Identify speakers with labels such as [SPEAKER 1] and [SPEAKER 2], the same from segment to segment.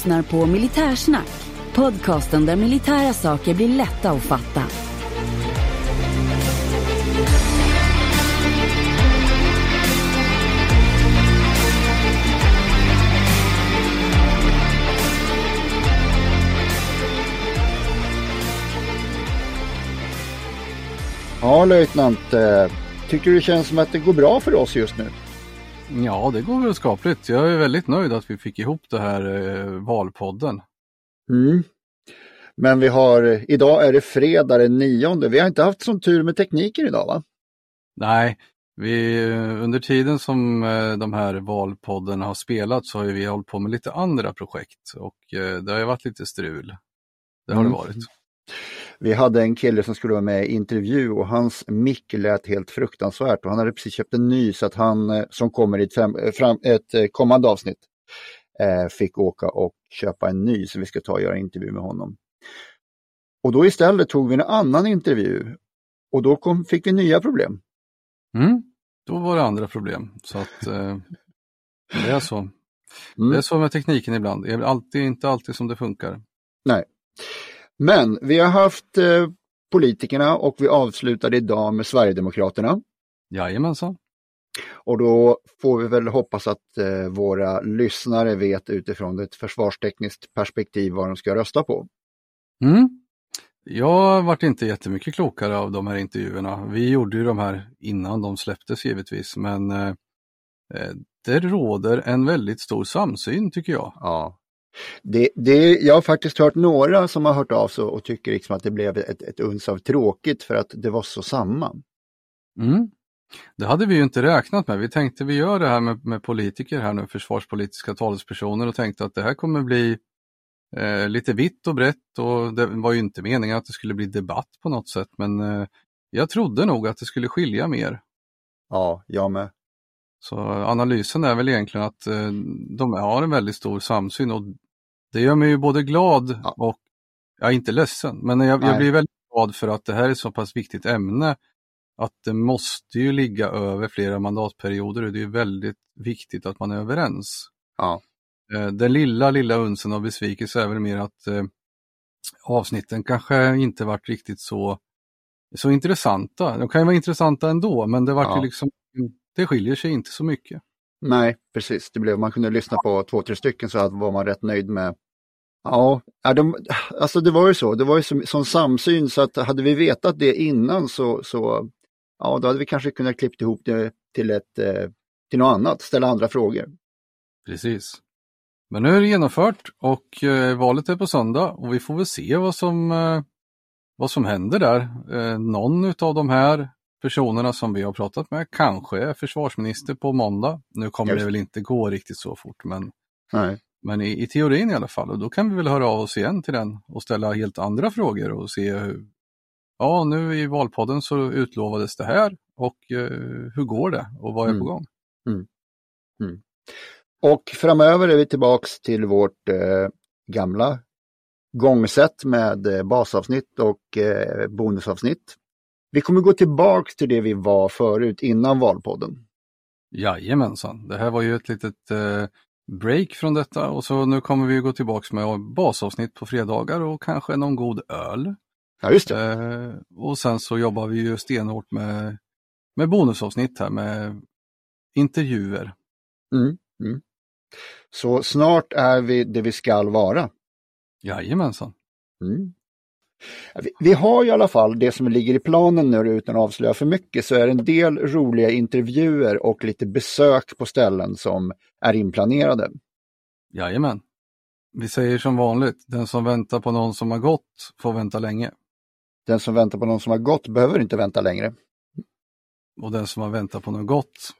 [SPEAKER 1] lyssnar på Militärsnack, podcasten där militära saker blir lätta att fatta.
[SPEAKER 2] Ja, löjtnant. Eh, tycker du det känns som att det går bra för oss just nu?
[SPEAKER 3] Ja, det går väl skapligt. Jag är väldigt nöjd att vi fick ihop det här eh, valpodden.
[SPEAKER 2] Mm. Men vi har, idag är det fredag den nionde. Vi har inte haft sån tur med tekniken idag va?
[SPEAKER 3] Nej, vi, under tiden som eh, de här valpodden har spelat så har vi hållit på med lite andra projekt och eh, det har ju varit lite strul. Det har
[SPEAKER 2] Mm.
[SPEAKER 3] det varit.
[SPEAKER 2] Vi hade en kille som skulle vara med i intervju och hans mick lät helt fruktansvärt och han hade precis köpt en ny så att han, eh, som kommer i ett, fem, eh, fram, ett eh, kommande avsnitt, eh, fick åka och köpa en ny så vi ska ta och göra intervju med honom. Och då istället tog vi en annan intervju och då kom, fick vi nya problem.
[SPEAKER 3] Mm. Då var det andra problem. Så att eh, det är så.
[SPEAKER 2] Mm.
[SPEAKER 3] Det är så med tekniken ibland. Det är alltid, inte alltid som det funkar.
[SPEAKER 2] Nej. Men vi har haft eh, politikerna och vi avslutade idag med Sverigedemokraterna.
[SPEAKER 3] Jajamensan.
[SPEAKER 2] Och då får vi väl hoppas att eh, våra lyssnare vet utifrån ett försvarstekniskt perspektiv vad de ska rösta på.
[SPEAKER 3] Mm. Jag vart inte jättemycket klokare av de här intervjuerna. Vi gjorde ju de här innan de släpptes givetvis, men eh, eh, det råder en väldigt stor samsyn tycker jag.
[SPEAKER 2] Ja. Det, det, jag har faktiskt hört några som har hört av sig och tycker liksom att det blev ett, ett uns av tråkigt för att det var så samma.
[SPEAKER 3] Mm. Det hade vi ju inte räknat med. Vi tänkte vi gör det här med, med politiker här nu, försvarspolitiska talespersoner och tänkte att det här kommer bli eh, lite vitt och brett och det var ju inte meningen att det skulle bli debatt på något sätt men eh, jag trodde nog att det skulle skilja mer.
[SPEAKER 2] Ja, jag med.
[SPEAKER 3] Så analysen är väl egentligen att eh, de har en väldigt stor samsyn och det gör mig ju både glad
[SPEAKER 2] Ja.
[SPEAKER 3] och, är inte ledsen, men jag, jag blir väldigt glad för att det här är ett så pass viktigt ämne att det måste ju ligga över flera mandatperioder och det är väldigt viktigt att man är överens.
[SPEAKER 2] Ja.
[SPEAKER 3] Eh, Den lilla, lilla unsen av besvikelse är väl mer att eh, avsnitten kanske inte varit riktigt så, så intressanta. De kan ju vara intressanta ändå, men det vart
[SPEAKER 2] Ja.
[SPEAKER 3] ju liksom, det skiljer sig inte så mycket.
[SPEAKER 2] Nej, precis. Det blev, man kunde lyssna på två, tre stycken så var man rätt nöjd med. Ja, de, alltså det var ju så. Det var ju som, som samsyn så att hade vi vetat det innan så, så ja, då hade vi kanske kunnat klippa ihop det till, ett, eh, till något annat, ställa andra frågor.
[SPEAKER 3] Precis. Men nu är det genomfört och eh, valet är på söndag och vi får väl se vad som, eh, vad som händer där. Eh, någon av de här personerna som vi har pratat med kanske är försvarsminister på måndag. Nu kommer
[SPEAKER 2] Just
[SPEAKER 3] det väl inte gå riktigt så fort men,
[SPEAKER 2] Nej.
[SPEAKER 3] men i, i teorin i alla fall. Och då kan vi väl höra av oss igen till den och ställa helt andra frågor och se hur, ja nu i valpodden så utlovades det här och eh, hur går det och vad är
[SPEAKER 2] Mm.
[SPEAKER 3] på gång?
[SPEAKER 2] Och framöver är vi tillbaks till vårt eh, gamla gångsätt med eh, basavsnitt och eh, bonusavsnitt. Vi kommer gå tillbaks till det vi var förut innan valpodden.
[SPEAKER 3] Jajamensan, det här var ju ett litet eh, break från detta och så nu kommer vi gå tillbaks med basavsnitt på fredagar och kanske någon god öl.
[SPEAKER 2] Ja, just det.
[SPEAKER 3] Eh, och sen så jobbar vi ju stenhårt med, med bonusavsnitt här med intervjuer.
[SPEAKER 2] Mm, mm. Så snart är vi det vi skall vara.
[SPEAKER 3] Jajamensan.
[SPEAKER 2] Mm. Vi, har i alla fall det som ligger i planen nu utan att avslöja för mycket så är det en del roliga intervjuer och lite besök på ställen som är inplanerade.
[SPEAKER 3] Jajamän. Vi säger som vanligt, den som väntar på någon som har gått får vänta länge.
[SPEAKER 2] Den som väntar på någon som har gått behöver inte vänta längre.
[SPEAKER 3] Och den som har väntat på något gott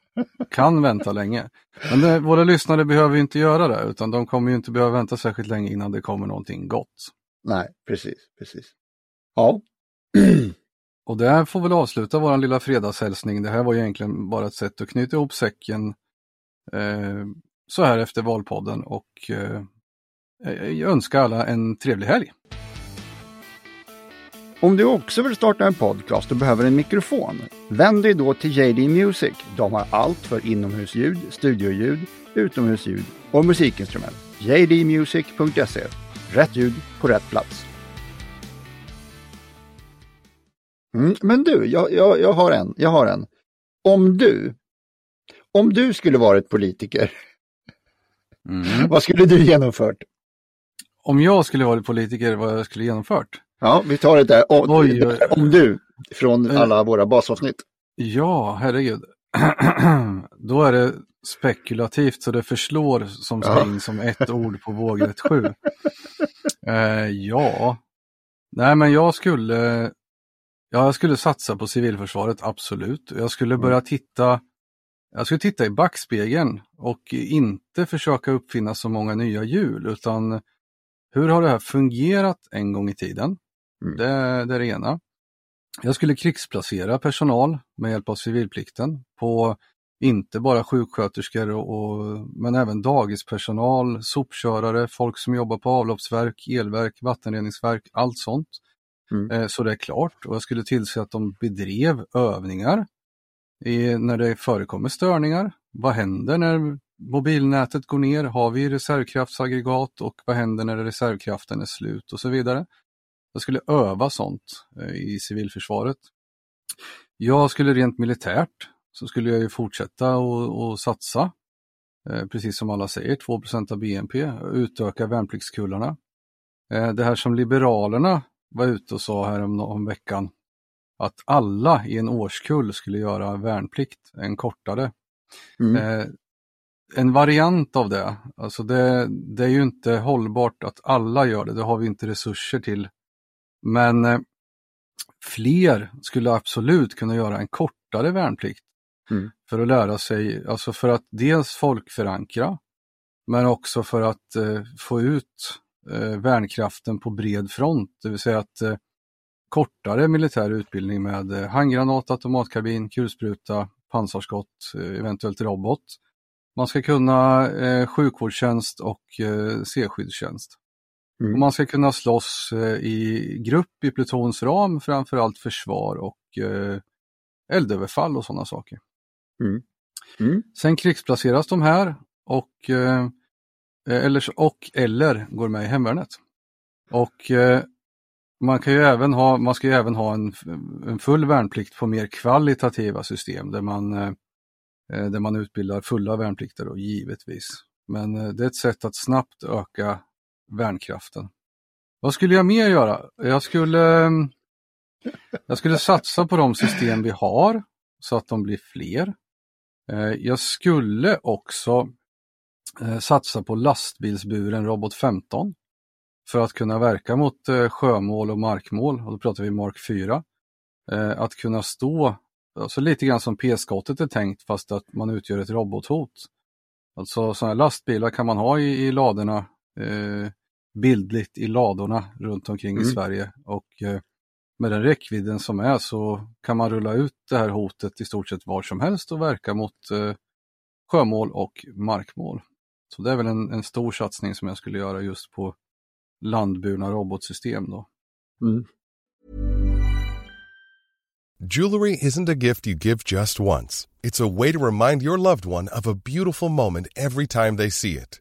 [SPEAKER 3] kan vänta länge. Men det, våra lyssnare behöver inte göra det, utan de kommer ju inte behöva vänta särskilt länge innan det kommer någonting gott.
[SPEAKER 2] Nej, precis, precis. Ja.
[SPEAKER 3] Och det här får väl avsluta vår lilla fredagshälsning. Det här var ju egentligen bara ett sätt att knyta ihop säcken eh, så här efter valpodden och eh, jag önskar alla en trevlig helg.
[SPEAKER 2] Om du också vill starta en podcast och behöver en mikrofon, vänd dig då till JD Music. De har allt för inomhusljud, studioljud, utomhusljud och musikinstrument. jdmusic.se. Rätt ljud på rätt plats. Mm, men du, jag, jag, jag, har en, jag har en. Om du, om du skulle varit politiker, mm. vad skulle du genomfört?
[SPEAKER 3] Om jag skulle varit politiker, vad jag skulle genomfört?
[SPEAKER 2] Ja, vi tar det där om, oj, oj. om du från eh. alla våra basavsnitt.
[SPEAKER 3] Ja, herregud. Då är det spekulativt så det förslår som in som ett ord på vågrätt sju. Eh, ja, nej men jag skulle, ja, jag skulle satsa på civilförsvaret, absolut. Jag skulle börja mm. titta, jag skulle titta i backspegeln och inte försöka uppfinna så många nya hjul utan hur har det här fungerat en gång i tiden? Mm. Det, det är det ena. Jag skulle krigsplacera personal med hjälp av civilplikten på inte bara sjuksköterskor och, men även dagispersonal, sopkörare, folk som jobbar på avloppsverk, elverk, vattenreningsverk, allt sånt. Mm. Eh, så det är klart och jag skulle tillse att de bedrev övningar i, när det förekommer störningar. Vad händer när mobilnätet går ner? Har vi reservkraftsaggregat och vad händer när reservkraften är slut och så vidare. Jag skulle öva sånt eh, i civilförsvaret. Jag skulle rent militärt så skulle jag ju fortsätta och, satsa, eh, precis som alla säger, 2% av BNP, utöka värnpliktskullarna. Eh, det här som Liberalerna var ute och sa här om, om veckan, att alla i en årskull skulle göra värnplikt, en kortare. Mm. en variant av det, alltså det, det är ju inte hållbart att alla gör det, det har vi inte resurser till men eh, fler skulle absolut kunna göra en kortare värnplikt mm. för att lära sig, alltså för att dels folkförankra, men också för att eh, få ut eh, värnkraften på bred front, det vill säga att eh, kortare militär utbildning med eh, handgranat, automatkarbin, kulspruta, pansarskott, eh, eventuellt robot. Man ska kunna eh, sjukvårdstjänst och eh, C-skyddstjänst. Mm. man ska kunna slåss eh, i grupp i plutons ram, framförallt försvar och eh, eldöverfall och sådana saker. Mm. Mm. Sen krigsplaceras de här och, eh, eh eller, och eller går med i hemvärnet. Och eh, man, kan ju även ha, man ska ju även ha en, en full värnplikt på mer kvalitativa system där man, eh, eh, där man utbildar fulla värnplikter då, givetvis. Men eh, det är ett sätt att snabbt öka värnkraften. Vad skulle jag mer göra? Jag skulle, jag skulle satsa på de system vi har så att de blir fler. Eh, jag skulle också eh, satsa på lastbilsburen Robot 15 för att kunna verka mot eh, sjömål och markmål, och då pratar vi Mark 4. Att kunna stå, alltså lite grann som P-skottet är tänkt fast att man utgör ett robothot. Alltså sådana här lastbilar kan man ha i, i ladorna eh, bildligt i ladorna runt omkring mm. i Sverige. Och eh, med den räckvidden som är så kan man rulla ut det här hotet i stort sett var som helst och verka mot eh, sjömål och markmål. Så det är väl en, en, stor satsning som jag skulle göra just på landburna robotsystem då. Mm.
[SPEAKER 4] Jewelry isn't a gift you give just once. It's a way to remind your loved one of a beautiful moment every time they see it.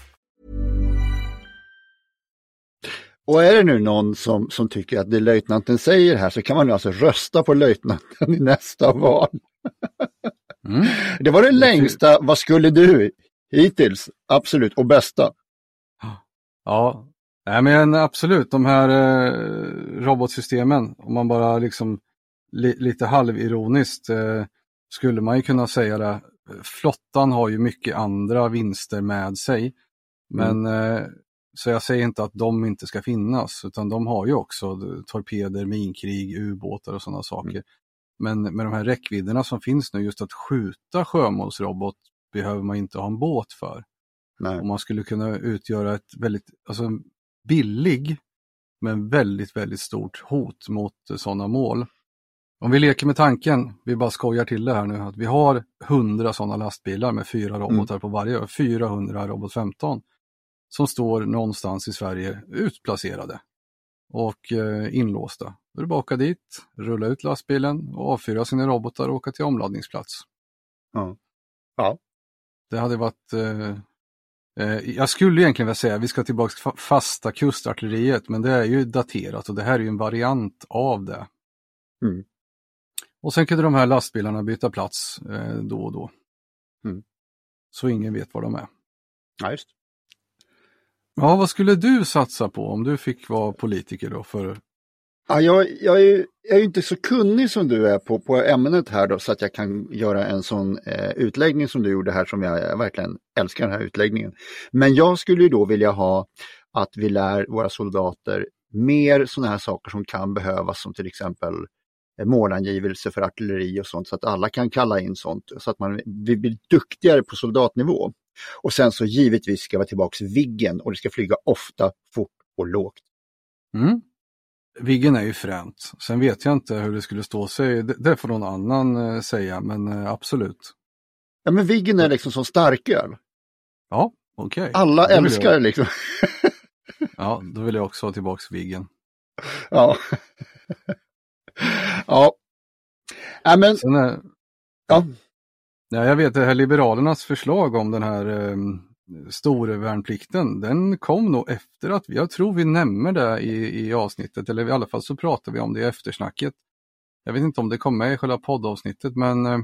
[SPEAKER 2] Och är det nu någon som, som tycker att det löjtnanten säger här så kan man nu alltså rösta på löjtnanten i nästa val.
[SPEAKER 3] Mm.
[SPEAKER 2] Det var det längsta, vad skulle du hittills, absolut, och bästa.
[SPEAKER 3] Ja, Nej, men absolut, de här eh, robotsystemen, om man bara liksom li, lite halvironiskt eh, skulle man ju kunna säga det. Flottan har ju mycket andra vinster med sig. Men eh, så jag säger inte att de inte ska finnas, utan de har ju också torpeder, minkrig, ubåtar och sådana saker.
[SPEAKER 2] Mm.
[SPEAKER 3] Men med de här räckvidderna som finns nu, just att skjuta sjömålsrobot behöver man inte ha en båt för.
[SPEAKER 2] Nej.
[SPEAKER 3] Och man skulle kunna utgöra ett väldigt, alltså billig, men väldigt, väldigt stort hot mot sådana mål. Om vi leker med tanken, vi bara skojar till det här nu, att vi har 100 sådana lastbilar med fyra robotar på varje, 400 Robot 15 som står någonstans i Sverige utplacerade och eh, inlåsta. Då är det bara att åka dit, rulla ut lastbilen och avfyra sina robotar och åka till omladdningsplats.
[SPEAKER 2] Ja. Ja.
[SPEAKER 3] Det hade varit eh, eh, jag skulle egentligen vilja säga att vi ska tillbaka till fa- fasta kustartilleriet, men det är ju daterat och det här är ju en variant av det.
[SPEAKER 2] Mm.
[SPEAKER 3] Och sen kunde de här lastbilarna byta plats eh, då och då.
[SPEAKER 2] Mm.
[SPEAKER 3] Så ingen vet var de är.
[SPEAKER 2] Ja, just.
[SPEAKER 3] Ja, vad skulle du satsa på om du fick vara politiker då? För...
[SPEAKER 2] Ja, jag, jag, är, ju- jag är ju inte så kunnig som du är på, på ämnet här då så att jag kan göra en sån eh, utläggning som du gjorde här som jag, jag verkligen älskar den här utläggningen. Men jag skulle ju då vilja ha att vi lär våra soldater mer sådana här saker som kan behövas som till exempel eh, målangivelse för artilleri och sånt så att alla kan kalla in sånt så att man vi blir duktigare på soldatnivå. Och sen så givetvis ska vi tillbaks Viggen och det ska flyga ofta, fort och lågt.
[SPEAKER 3] Mm. Viggen är ju fränt. Sen vet jag inte hur det skulle stå sig. Det, får någon annan eh, säga, men eh, absolut.
[SPEAKER 2] Ja men Viggen är liksom som starköl.
[SPEAKER 3] Ja, okej.
[SPEAKER 2] Alla
[SPEAKER 3] Då vill
[SPEAKER 2] älskar det liksom.
[SPEAKER 3] Ja, då vill jag också ha tillbaks Viggen.
[SPEAKER 2] ja. ja. Ja men,
[SPEAKER 3] är,
[SPEAKER 2] ja.
[SPEAKER 3] Ja, jag vet det här Liberalernas förslag om den här eh, stora värnplikten, den kom nog efter att, vi- jag tror vi nämner det i, i avsnittet, eller i alla fall så pratar vi om det i eftersnacket. Jag vet inte om det kom med i själva poddavsnittet, men eh,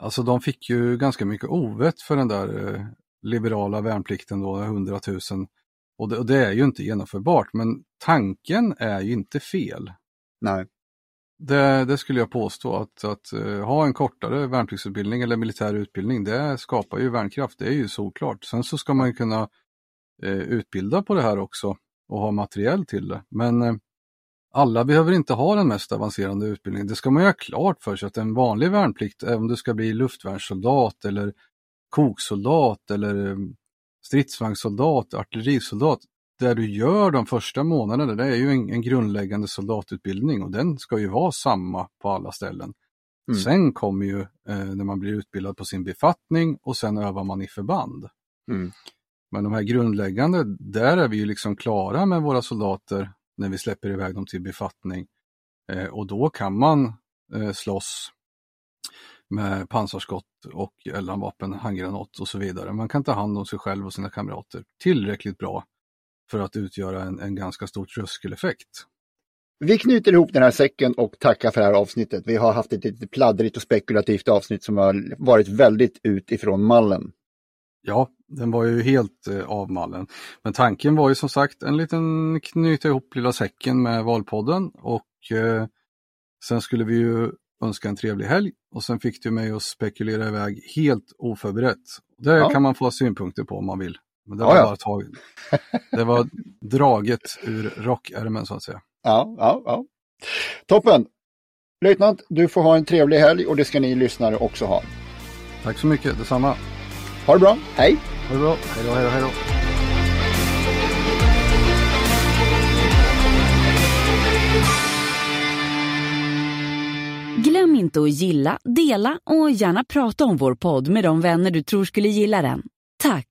[SPEAKER 3] alltså de fick ju ganska mycket ovett för den där eh, liberala värnplikten då, 100 000. Och det, och det är ju inte genomförbart, men tanken är ju inte fel.
[SPEAKER 2] Nej.
[SPEAKER 3] Det, det skulle jag påstå att, att uh, ha en kortare värnpliktsutbildning eller militär utbildning, det skapar ju värnkraft, det är ju såklart. Sen så ska man ju kunna uh, utbilda på det här också och ha materiell till det. Men uh, alla behöver inte ha den mest avancerade utbildningen. Det ska man göra klart för sig att en vanlig värnplikt, även om du ska bli luftvärnssoldat eller koksoldat eller stridsvagnssoldat, artillerisoldat, det du gör de första månaderna, det är ju en, en grundläggande soldatutbildning och den ska ju vara samma på alla ställen.
[SPEAKER 2] Mm.
[SPEAKER 3] Sen kommer ju eh, när man blir utbildad på sin befattning och sen övar man i förband.
[SPEAKER 2] Mm.
[SPEAKER 3] Men de här grundläggande, där är vi ju liksom klara med våra soldater när vi släpper iväg dem till befattning. Eh, och då kan man eh, slåss med pansarskott och eldhandvapen, handgranat och så vidare. Man kan ta hand om sig själv och sina kamrater tillräckligt bra för att utgöra en, en ganska stor tröskeleffekt.
[SPEAKER 2] Vi knyter ihop den här säcken och tackar för det här avsnittet. Vi har haft ett lite pladdrigt och spekulativt avsnitt som har varit väldigt utifrån mallen.
[SPEAKER 3] Ja, den var ju helt eh, av mallen. Men tanken var ju som sagt en liten knyta ihop lilla säcken med Valpodden och eh, sen skulle vi ju önska en trevlig helg och sen fick du mig att spekulera iväg helt oförberett. Det
[SPEAKER 2] Ja.
[SPEAKER 3] kan man få synpunkter på om man vill. Men det
[SPEAKER 2] Ja,
[SPEAKER 3] var
[SPEAKER 2] ja.
[SPEAKER 3] bara tag... Det var draget ur rockärmen så att säga.
[SPEAKER 2] Ja, ja, ja. Toppen! Löjtnant, du får ha en trevlig helg och det ska ni lyssnare också ha.
[SPEAKER 3] Tack så mycket, detsamma.
[SPEAKER 2] Ha det bra, hej!
[SPEAKER 3] Ha det bra, hej då, hej då, hej då.
[SPEAKER 1] Glöm inte att gilla, dela och gärna prata om vår podd med de vänner du tror skulle gilla den. Tack!